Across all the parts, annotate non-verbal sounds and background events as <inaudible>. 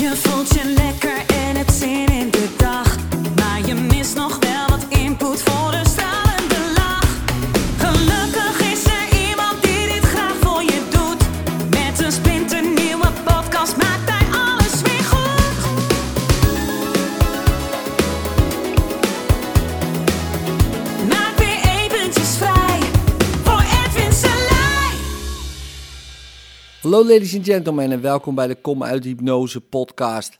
Je voelt Hallo ladies and gentlemen en welkom bij de Kom uit Hypnose podcast.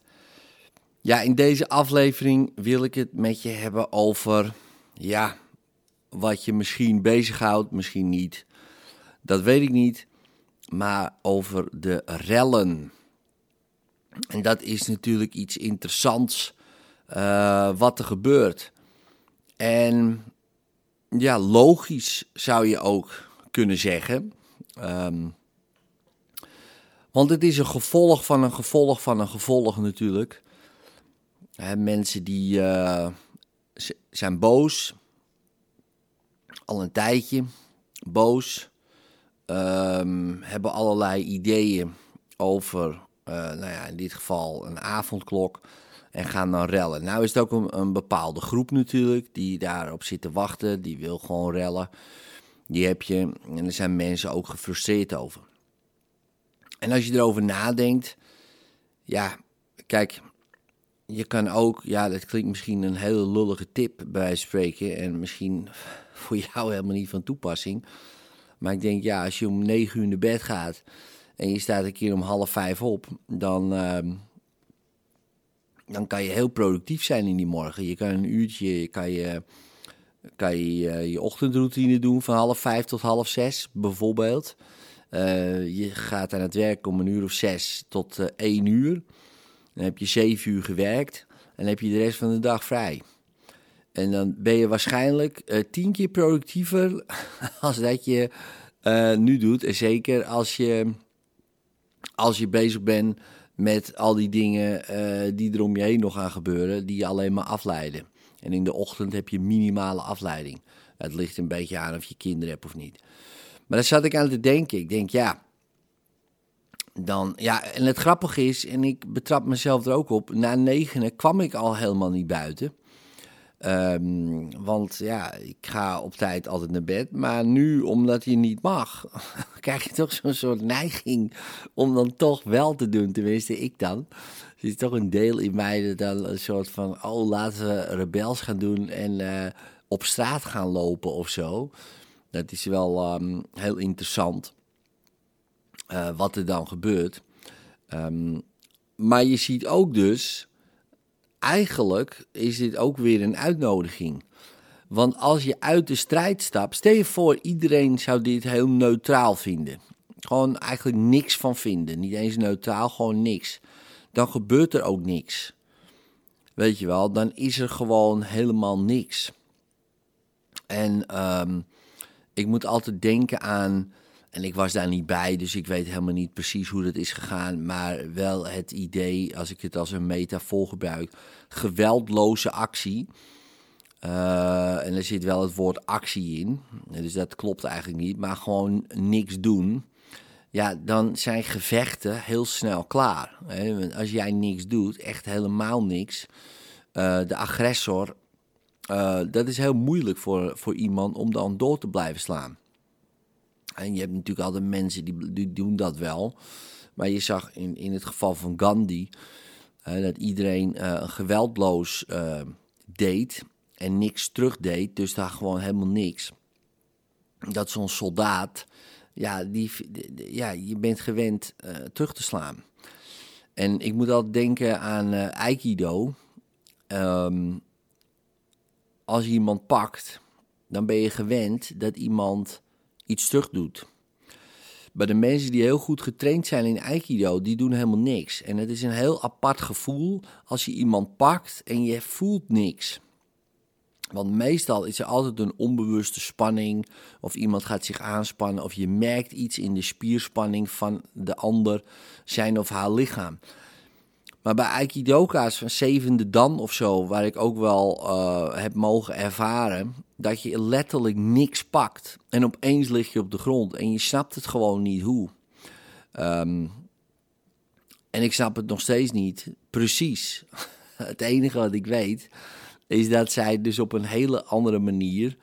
Ja, in deze aflevering wil ik het met je hebben over, ja, wat je misschien bezighoudt, misschien niet. Dat weet ik niet, maar over de rellen. En dat is natuurlijk iets interessants eh, wat er gebeurt. En ja, logisch zou je ook kunnen zeggen. Ehm, want het is een gevolg van een gevolg van een gevolg natuurlijk. Mensen die eh, zijn boos, al een tijdje boos, ehm, hebben allerlei ideeën over, eh, nou ja, in dit geval een avondklok, en gaan dan rellen. Nou is het ook een, een bepaalde groep natuurlijk, die daarop zit te wachten, die wil gewoon rellen. Die heb je, en er zijn mensen ook gefrustreerd over. En als je erover nadenkt, ja, kijk, je kan ook, ja, dat klinkt misschien een hele lullige tip bij spreken en misschien <laughs> voor jou helemaal niet van toepassing. Maar ik denk, ja, als je om negen uur naar bed gaat en je staat een keer om half vijf op, dan, ehm, dan kan je heel productief zijn in die morgen. Je kan een uurtje, kan je, kan je eh, je ochtendroutine doen van half vijf tot half zes bijvoorbeeld. Eh, je gaat aan het werk om een uur of zes tot eh, één uur. Dan heb je zeven uur gewerkt en heb je de rest van de dag vrij. En dan ben je waarschijnlijk eh, tien keer productiever <laughs> als dat je nu doet. En zeker als je, als je bezig bent met al die dingen die er om je heen nog gaan gebeuren, die je alleen maar afleiden. En in de ochtend heb je minimale afleiding. Het ligt een beetje aan of je kinderen hebt of niet. Maar daar zat ik aan te denken. Ik denk, ja, dan, ja, en het grappige is, en ik betrap mezelf er ook op, na negenen kwam ik al helemaal niet buiten. Ehm, want ja, ik ga op tijd altijd naar bed. Maar nu, omdat je niet mag, <laughs> krijg je toch zo'n soort neiging om dan toch wel te doen. Tenminste, ik dan. Er is toch een deel in mij dat dan een soort van, oh, laten we rebels gaan doen en eh, op straat gaan lopen of zo. Dat is wel ehm, heel interessant eh, wat er dan gebeurt. Ehm, maar je ziet ook dus, eigenlijk is dit ook weer een uitnodiging. Want als je uit de strijd stapt, stel je voor, iedereen zou dit heel neutraal vinden. Gewoon eigenlijk niks van vinden. Niet eens neutraal, gewoon niks. Dan gebeurt er ook niks. Weet je wel, dan is er gewoon helemaal niks. En ehm, ik moet altijd denken aan, en ik was daar niet bij, dus ik weet helemaal niet precies hoe dat is gegaan, maar wel het idee, als ik het als een metafoor gebruik, geweldloze actie. Eh, en er zit wel het woord actie in, dus dat klopt eigenlijk niet, maar gewoon niks doen. Ja, dan zijn gevechten heel snel klaar. Als jij niks doet, echt helemaal niks, eh, de agressor eh, dat is heel moeilijk voor, voor iemand om dan door te blijven slaan. En je hebt natuurlijk altijd mensen die, die doen dat wel. Maar je zag in, in het geval van Gandhi dat iedereen eh, geweldloos eh, deed en niks terugdeed. Dus daar gewoon helemaal niks. Dat zo'n soldaat, ja, die, ja, je bent gewend terug te slaan. En ik moet altijd denken aan Aikido. Ehm, als je iemand pakt, dan ben je gewend dat iemand iets terug doet. Maar de mensen die heel goed getraind zijn in Aikido, die doen helemaal niks. En het is een heel apart gevoel als je iemand pakt en je voelt niks. Want meestal is er altijd een onbewuste spanning, of iemand gaat zich aanspannen, of je merkt iets in de spierspanning van de ander, zijn of haar lichaam. Maar bij Aikidoka's van zevende dan of zo, waar ik ook wel eh, heb mogen ervaren, dat je letterlijk niks pakt. En opeens lig je op de grond en je snapt het gewoon niet hoe. Ehm, En ik snap het nog steeds niet precies. <laughs> Het enige wat ik weet is dat zij dus op een hele andere manier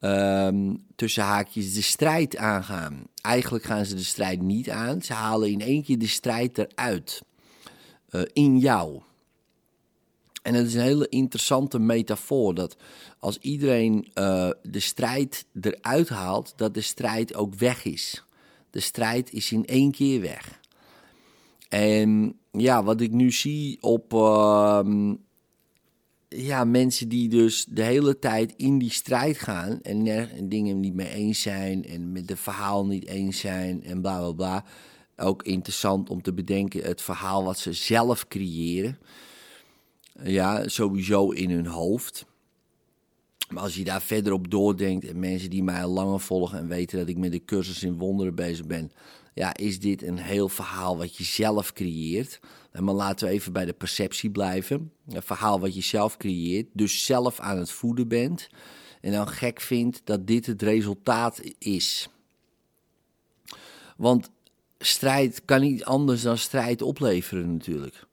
ehm, tussen haakjes de strijd aangaan. Eigenlijk gaan ze de strijd niet aan. Ze halen in één keer de strijd eruit. Uh, in jou. En het is een hele interessante metafoor dat als iedereen uh, de strijd eruit haalt, dat de strijd ook weg is. De strijd is in één keer weg. En ja, wat ik nu zie op uh, ja, mensen die dus de hele tijd in die strijd gaan en, er, dingen niet mee eens zijn en met het verhaal niet eens zijn en bla bla bla. Ook interessant om te bedenken het verhaal wat ze zelf creëren. Ja, sowieso in hun hoofd. Maar als je daar verder op doordenkt en mensen die mij al langer volgen en weten dat ik met de cursus in wonderen bezig ben, ja, is dit een heel verhaal wat je zelf creëert. Maar laten we even bij de perceptie blijven. Een verhaal wat je zelf creëert, dus zelf aan het voeden bent. En dan gek vindt dat dit het resultaat is. Want strijd kan niet anders dan strijd opleveren natuurlijk.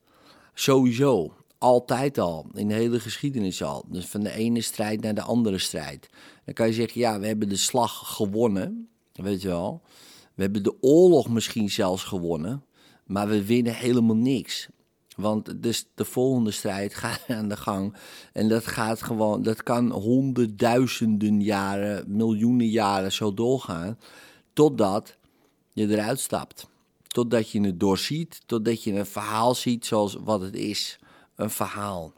Sowieso altijd al, in de hele geschiedenis al. Dus van de ene strijd naar de andere strijd. Dan kan je zeggen, ja, we hebben de slag gewonnen, weet je wel. We hebben de oorlog misschien zelfs gewonnen, maar we winnen helemaal niks. Want dus de volgende strijd <laughs> gaat aan de gang. En dat gaat gewoon, dat kan honderdduizenden jaren, miljoenen jaren zo doorgaan. Totdat je eruit stapt. Totdat je het doorziet, totdat je een verhaal ziet zoals wat het is een verhaal.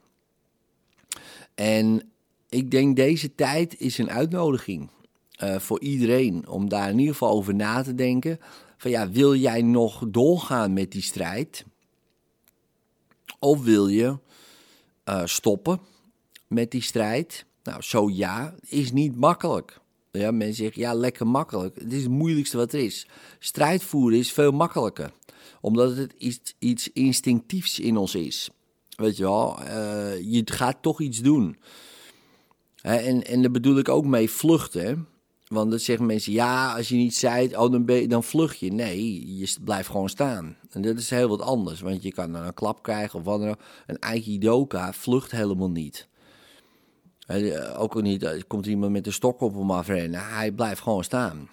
En ik denk deze tijd is een uitnodiging uh, voor iedereen om daar in ieder geval over na te denken. Van ja, wil jij nog doorgaan met die strijd? Of wil je uh, stoppen met die strijd? Nou, zo ja, is niet makkelijk. Ja, mensen zeggen, ja, lekker makkelijk. Het is het moeilijkste wat er is. Strijd voeren is veel makkelijker. Omdat het iets, iets instinctiefs in ons is. Weet je wel, uh, je gaat toch iets doen. en, en daar bedoel ik ook mee vluchten. Want dan zeggen mensen, ja, als je niet zei, oh, dan, je, dan vlucht je. Nee, je blijft gewoon staan. En dat is heel wat anders, want je kan dan een klap krijgen of wat dan ook. Een Aikidoka vlucht helemaal niet. Ook niet, er komt iemand met een stok op hem afrennen. Hij blijft gewoon staan.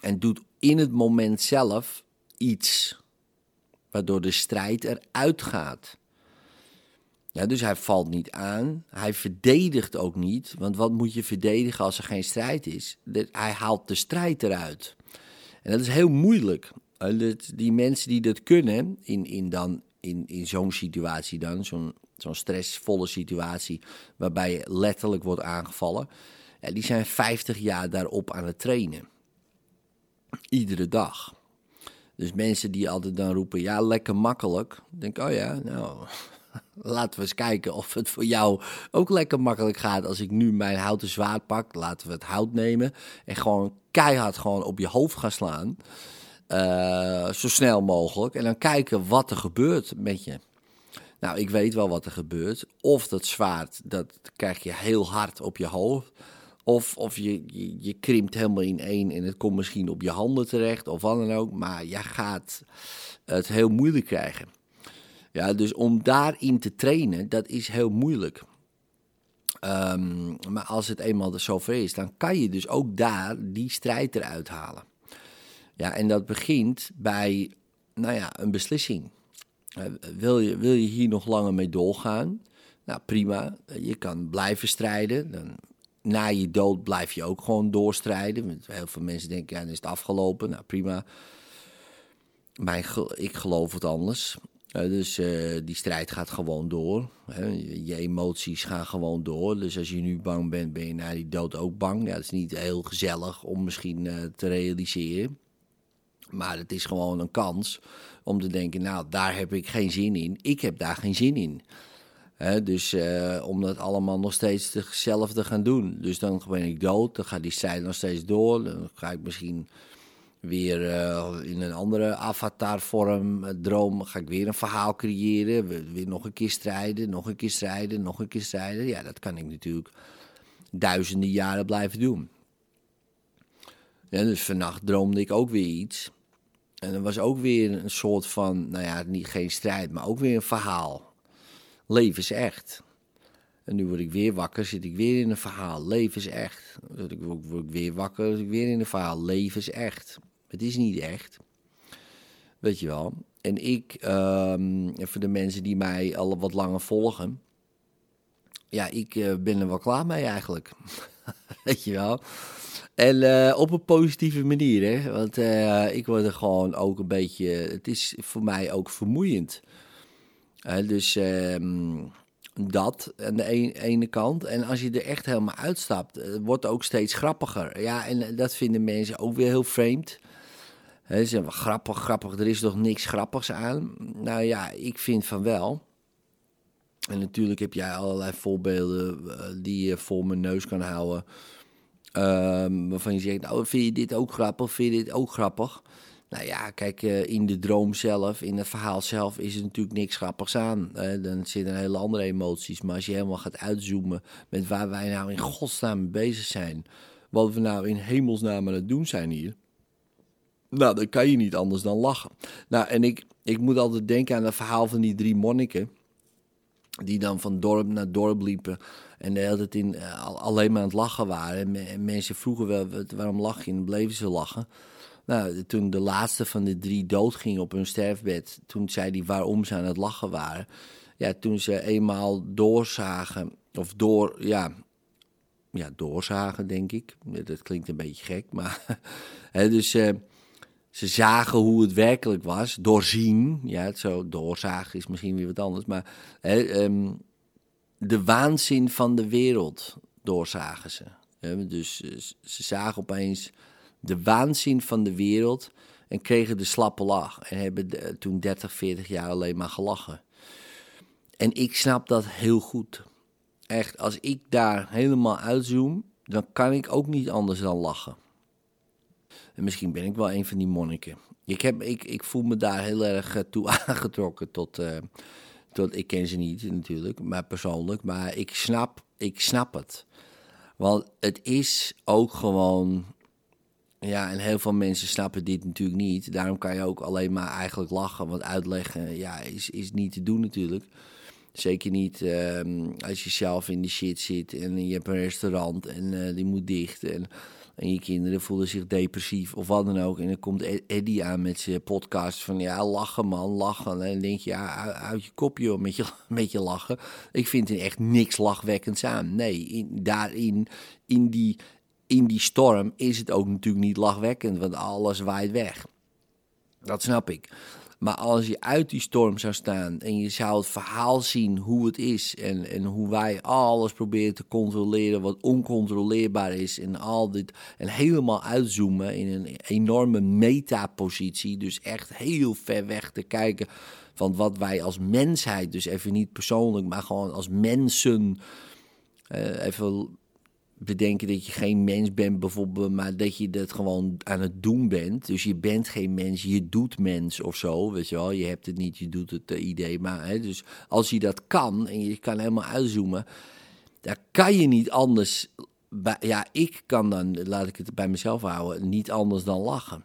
En doet in het moment zelf iets, waardoor de strijd eruit gaat. Ja, dus hij valt niet aan. Hij verdedigt ook niet. Want wat moet je verdedigen als er geen strijd is? Hij haalt de strijd eruit. En dat is heel moeilijk. Die mensen die dat kunnen, in, in, dan, in, in zo'n situatie dan, zo'n zo'n stressvolle situatie, waarbij je letterlijk wordt aangevallen, ja, die zijn 50 jaar daarop aan het trainen. Iedere dag. Dus mensen die altijd dan roepen, ja, lekker makkelijk. Denk, oh ja, nou, <laughs> laten we eens kijken of het voor jou ook lekker makkelijk gaat. Als ik nu mijn houten zwaard pak, laten we het hout nemen en gewoon keihard gewoon op je hoofd gaan slaan. Uh, zo snel mogelijk. En dan kijken wat er gebeurt met je. Nou, ik weet wel wat er gebeurt. Of dat zwaard, dat krijg je heel hard op je hoofd. Of, of je, je, krimpt helemaal in één en het komt misschien op je handen terecht of wat dan ook. Maar je gaat het heel moeilijk krijgen. Ja, dus om daarin te trainen, dat is heel moeilijk. Um, maar als het eenmaal zover is, dan kan je dus ook daar die strijd eruit halen. Ja, en dat begint bij, nou ja, een beslissing. Uh, wil, je, wil je hier nog langer mee doorgaan? Nou, prima. Je kan blijven strijden. Dan, na je dood blijf je ook gewoon doorstrijden. Heel veel mensen denken, ja, is het afgelopen. Nou, prima. Maar ik geloof het anders dus uh, die strijd gaat gewoon door. Je emoties gaan gewoon door. Dus als je nu bang bent, ben je na die dood ook bang. Ja, dat is niet heel gezellig om misschien te realiseren. Maar het is gewoon een kans om te denken, nou, daar heb ik geen zin in. Ik heb daar geen zin in. dus uh, om dat allemaal nog steeds hetzelfde te gaan doen. Dus dan ben ik dood, dan gaat die strijd nog steeds door. Dan ga ik misschien weer uh, in een andere avatarvorm, uh, droom, ga ik weer een verhaal creëren. Weer nog een keer strijden, nog een keer strijden, nog een keer strijden. Ja, dat kan ik natuurlijk duizenden jaren blijven doen. Ja, dus vannacht droomde ik ook weer iets. En er was ook weer een soort van, nou ja, niet, geen strijd, maar ook weer een verhaal. Leven is echt. En nu word ik weer wakker, zit ik weer in een verhaal. Leven is echt. Dan word ik weer wakker, zit ik weer in een verhaal. Leven is echt. Het is niet echt. Weet je wel. En ik, um, voor de mensen die mij al wat langer volgen. Ja, ik uh, ben er wel klaar mee eigenlijk. <laughs> Weet je wel. En uh, op een positieve manier, hè. Want uh, ik word er gewoon ook een beetje... Het is voor mij ook vermoeiend. dus um, dat aan de ene kant. En als je er echt helemaal uitstapt, het wordt ook steeds grappiger. Ja, en dat vinden mensen ook weer heel vreemd. Ze zeggen, grappig, grappig, er is toch niks grappigs aan? Nou ja, ik vind van wel. En natuurlijk heb jij allerlei voorbeelden die je voor mijn neus kan houden. Um, waarvan je zegt, nou, vind je dit ook grappig? Vind je dit ook grappig? Nou ja, kijk, uh, in de droom zelf, in het verhaal zelf is er natuurlijk niks grappigs aan. Dan zitten hele andere emoties. Maar als je helemaal gaat uitzoomen met waar wij nou in godsnaam bezig zijn. Wat we nou in hemelsnaam aan het doen zijn hier. Nou, dan kan je niet anders dan lachen. Nou, en ik, ik moet altijd denken aan het verhaal van die drie monniken. Die dan van dorp naar dorp liepen. En de hele tijd in, uh, alleen maar aan het lachen waren. En, en mensen vroegen wel, waarom lach je? En dan bleven ze lachen. Nou, toen de laatste van de drie doodging op hun sterfbed, toen zei hij waarom ze aan het lachen waren. Ja, toen ze eenmaal doorzagen, of door, ja, ja doorzagen denk ik. Dat klinkt een beetje gek, maar. <laughs> dus uh, ze zagen hoe het werkelijk was, doorzien. Ja, het zo doorzagen is misschien weer wat anders, maar hè, um, de waanzin van de wereld doorzagen ze. Hè, dus uh, ze zagen opeens de waanzin van de wereld en kregen de slappe lach. En hebben de, toen 30, 40 jaar alleen maar gelachen. En ik snap dat heel goed. Echt, als ik daar helemaal uitzoom, dan kan ik ook niet anders dan lachen. En misschien ben ik wel een van die monniken. Ik, heb, ik, ik voel me daar heel erg uh, toe <laughs> aangetrokken tot, uh, tot... Ik ken ze niet natuurlijk, maar persoonlijk. Maar ik snap, ik snap het. Want het is ook gewoon ja, en heel veel mensen snappen dit natuurlijk niet. Daarom kan je ook alleen maar eigenlijk lachen. Want uitleggen ja, is, is niet te doen natuurlijk. Zeker niet um, als je zelf in de shit zit en je hebt een restaurant en uh, die moet dicht. En, en je kinderen voelen zich depressief of wat dan ook. En dan komt Eddie aan met zijn podcast van ja, lachen man, lachen. En dan denk je, ja, uit je kopje met je, <laughs> met je lachen. Ik vind er echt niks lachwekkends aan. Nee, in, daarin, in die in die storm is het ook natuurlijk niet lachwekkend, want alles waait weg. Dat snap ik. Maar als je uit die storm zou staan en je zou het verhaal zien hoe het is en, en hoe wij alles proberen te controleren wat oncontroleerbaar is en al dit en helemaal uitzoomen in een enorme metapositie, dus echt heel ver weg te kijken van wat wij als mensheid, dus even niet persoonlijk, maar gewoon als mensen, uh, even bedenken dat je geen mens bent bijvoorbeeld, maar dat je dat gewoon aan het doen bent. Dus je bent geen mens, je doet mens of zo, weet je wel. Je hebt het niet, je doet het uh, idee. Maar hè, dus als je dat kan en je kan helemaal uitzoomen, dan kan je niet anders. Ja, ik kan dan, laat ik het bij mezelf houden, niet anders dan lachen.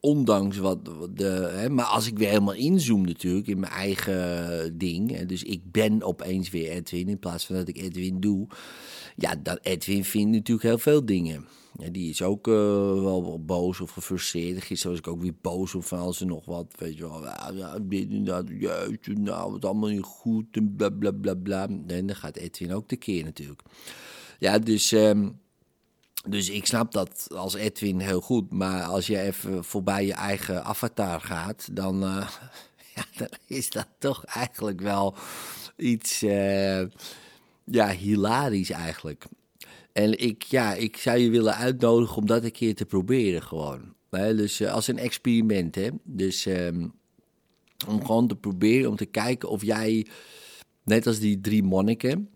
Ondanks wat de. Hè, maar als ik weer helemaal inzoom, natuurlijk, in mijn eigen ding. Dus ik ben opeens weer Edwin in plaats van dat ik Edwin doe ja, dat Edwin vindt natuurlijk heel veel dingen. Ja, die is ook uh, wel boos of gefrustreerd. Gisteren was ik ook weer boos of van als er nog wat, weet je wel. Ja, dit en dat, juist, nou, het allemaal niet goed en bla bla bla bla. En dan gaat Edwin ook tekeer natuurlijk. Ja, dus, um, dus ik snap dat als Edwin heel goed. Maar als je even voorbij je eigen avatar gaat, dan, uh, <laughs> ja, is dat toch eigenlijk wel iets... Uh, ja, hilarisch eigenlijk. En ik, ja, ik zou je willen uitnodigen om dat een keer te proberen gewoon. Dus uh, als een experiment, hè. Dus um, om gewoon te proberen, om te kijken of jij, net als die drie monniken,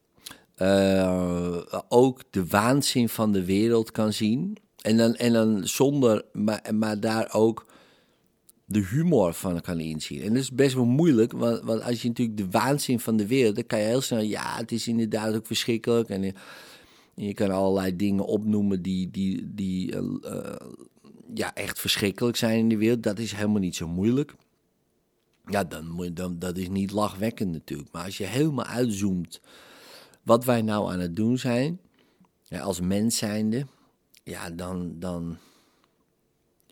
uh, ook de waanzin van de wereld kan zien. En dan, en dan zonder, maar, maar daar ook de humor van kan inzien. En dat is best wel moeilijk, want, als je natuurlijk de waanzin van de wereld, dan kan je heel snel, ja, het is inderdaad ook verschrikkelijk. En je, je kan allerlei dingen opnoemen die, die, die uh, ja, echt verschrikkelijk zijn in de wereld. Dat is helemaal niet zo moeilijk. Ja, dan, dan, dat is niet lachwekkend natuurlijk. Maar als je helemaal uitzoomt wat wij nou aan het doen zijn, als mens zijnde, ja, dan, dan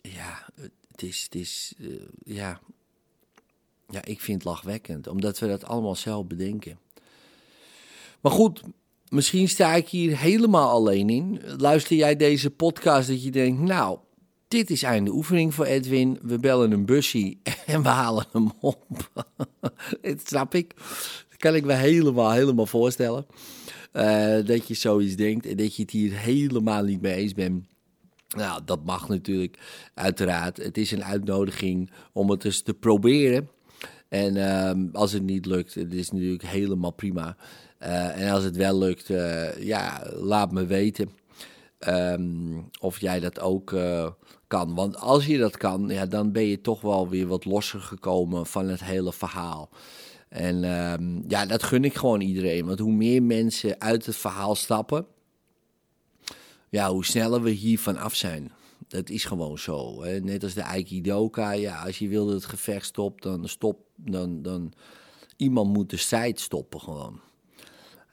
ja, het is, het is eh, ja, ja, ik vind het lachwekkend, omdat we dat allemaal zelf bedenken. Maar goed, misschien sta ik hier helemaal alleen in. Luister jij deze podcast dat je denkt, nou, dit is einde oefening voor Edwin. We bellen een busje <laughs> en we halen hem op. <laughs> dat snap ik. Kan ik me helemaal, helemaal voorstellen. Eh, dat je zoiets denkt en dat je het hier helemaal niet mee eens bent. Nou, dat mag natuurlijk, uiteraard. Het is een uitnodiging om het eens te proberen. En ehm, als het niet lukt, het is natuurlijk helemaal prima. Eh, en als het wel lukt, eh, ja, laat me weten ehm, of jij dat ook kan. Want als je dat kan, ja, dan ben je toch wel weer wat losser gekomen van het hele verhaal. En ehm, ja, dat gun ik gewoon iedereen. Want hoe meer mensen uit het verhaal stappen, ja, hoe sneller we hiervan af zijn. Dat is gewoon zo. Hè? Net als de Aikidoka. Ja, als je wil dat het gevecht stopt, dan stop. Dan, dan iemand moet de strijd stoppen gewoon.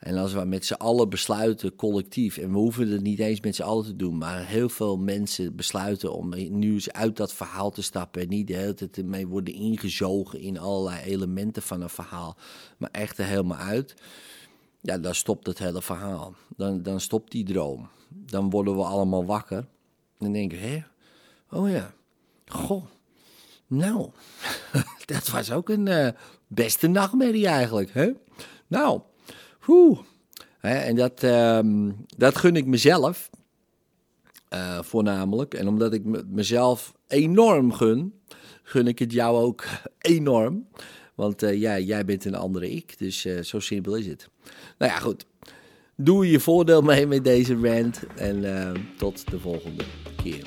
En als we met z'n allen besluiten, collectief, en we hoeven het niet eens met z'n allen te doen, maar heel veel mensen besluiten om nu eens uit dat verhaal te stappen en niet de hele tijd ermee worden ingezogen in allerlei elementen van een verhaal, maar echt er helemaal uit. Ja, dan stopt het hele verhaal. Dan, dan stopt die droom. Dan worden we allemaal wakker. Dan denken we, hè? Oh ja, goh, nou, <laughs> dat was ook een eh, beste nachtmerrie eigenlijk, hè? Nou, En dat, ehm, dat gun ik mezelf eh, voornamelijk. En omdat ik me- mezelf enorm gun, gun ik het jou ook <laughs> enorm. Want eh, ja, jij bent een andere ik, dus eh, zo simpel is het. Nou ja, goed. Doe je voordeel <laughs> mee met deze rant en tot de volgende keer.